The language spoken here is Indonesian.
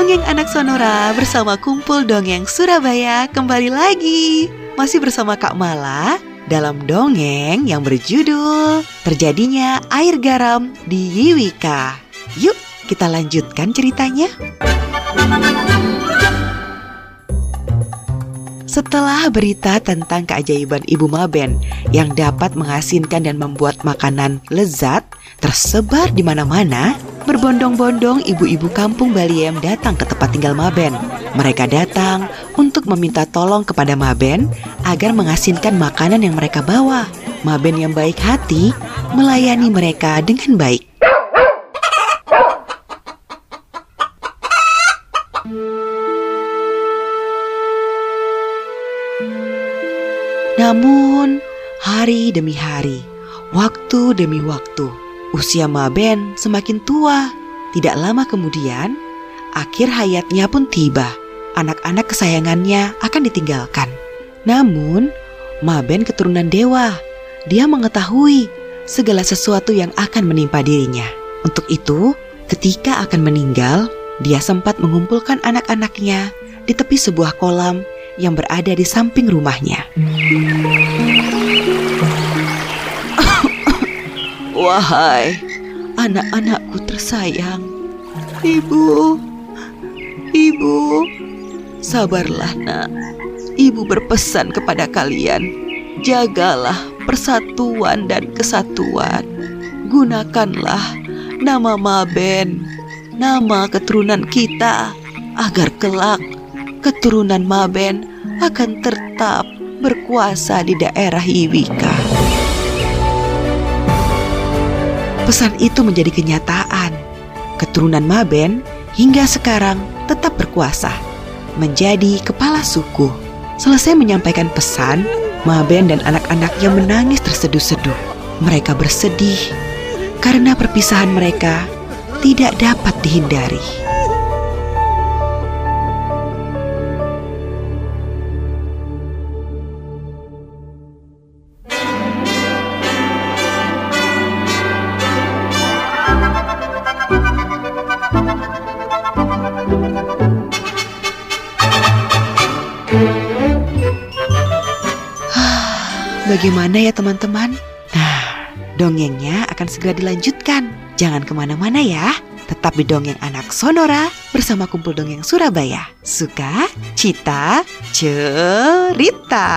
Dongeng Anak Sonora bersama Kumpul Dongeng Surabaya kembali lagi. Masih bersama Kak Mala dalam dongeng yang berjudul Terjadinya Air Garam di Yiwika. Yuk kita lanjutkan ceritanya. Setelah berita tentang keajaiban Ibu Maben yang dapat mengasinkan dan membuat makanan lezat tersebar di mana-mana, Berbondong-bondong ibu-ibu kampung Baliem datang ke tempat tinggal Maben. Mereka datang untuk meminta tolong kepada Maben agar mengasinkan makanan yang mereka bawa. Maben yang baik hati melayani mereka dengan baik. Namun, hari demi hari, waktu demi waktu, Usia Maben semakin tua. Tidak lama kemudian, akhir hayatnya pun tiba. Anak-anak kesayangannya akan ditinggalkan. Namun, Maben keturunan dewa. Dia mengetahui segala sesuatu yang akan menimpa dirinya. Untuk itu, ketika akan meninggal, dia sempat mengumpulkan anak-anaknya di tepi sebuah kolam yang berada di samping rumahnya. Wahai anak-anakku tersayang, ibu, ibu, sabarlah, Nak. Ibu berpesan kepada kalian, jagalah persatuan dan kesatuan. Gunakanlah nama Maben, nama keturunan kita, agar kelak keturunan Maben akan tetap berkuasa di daerah Iwika. Pesan itu menjadi kenyataan. Keturunan Maben hingga sekarang tetap berkuasa, menjadi kepala suku. Selesai menyampaikan pesan, Maben dan anak-anaknya menangis terseduh-seduh. Mereka bersedih karena perpisahan mereka tidak dapat dihindari. Bagaimana ya teman-teman? Nah, dongengnya akan segera dilanjutkan. Jangan ke mana-mana ya. Tetap di Dongeng Anak Sonora bersama Kumpul Dongeng Surabaya. Suka, cita, cerita.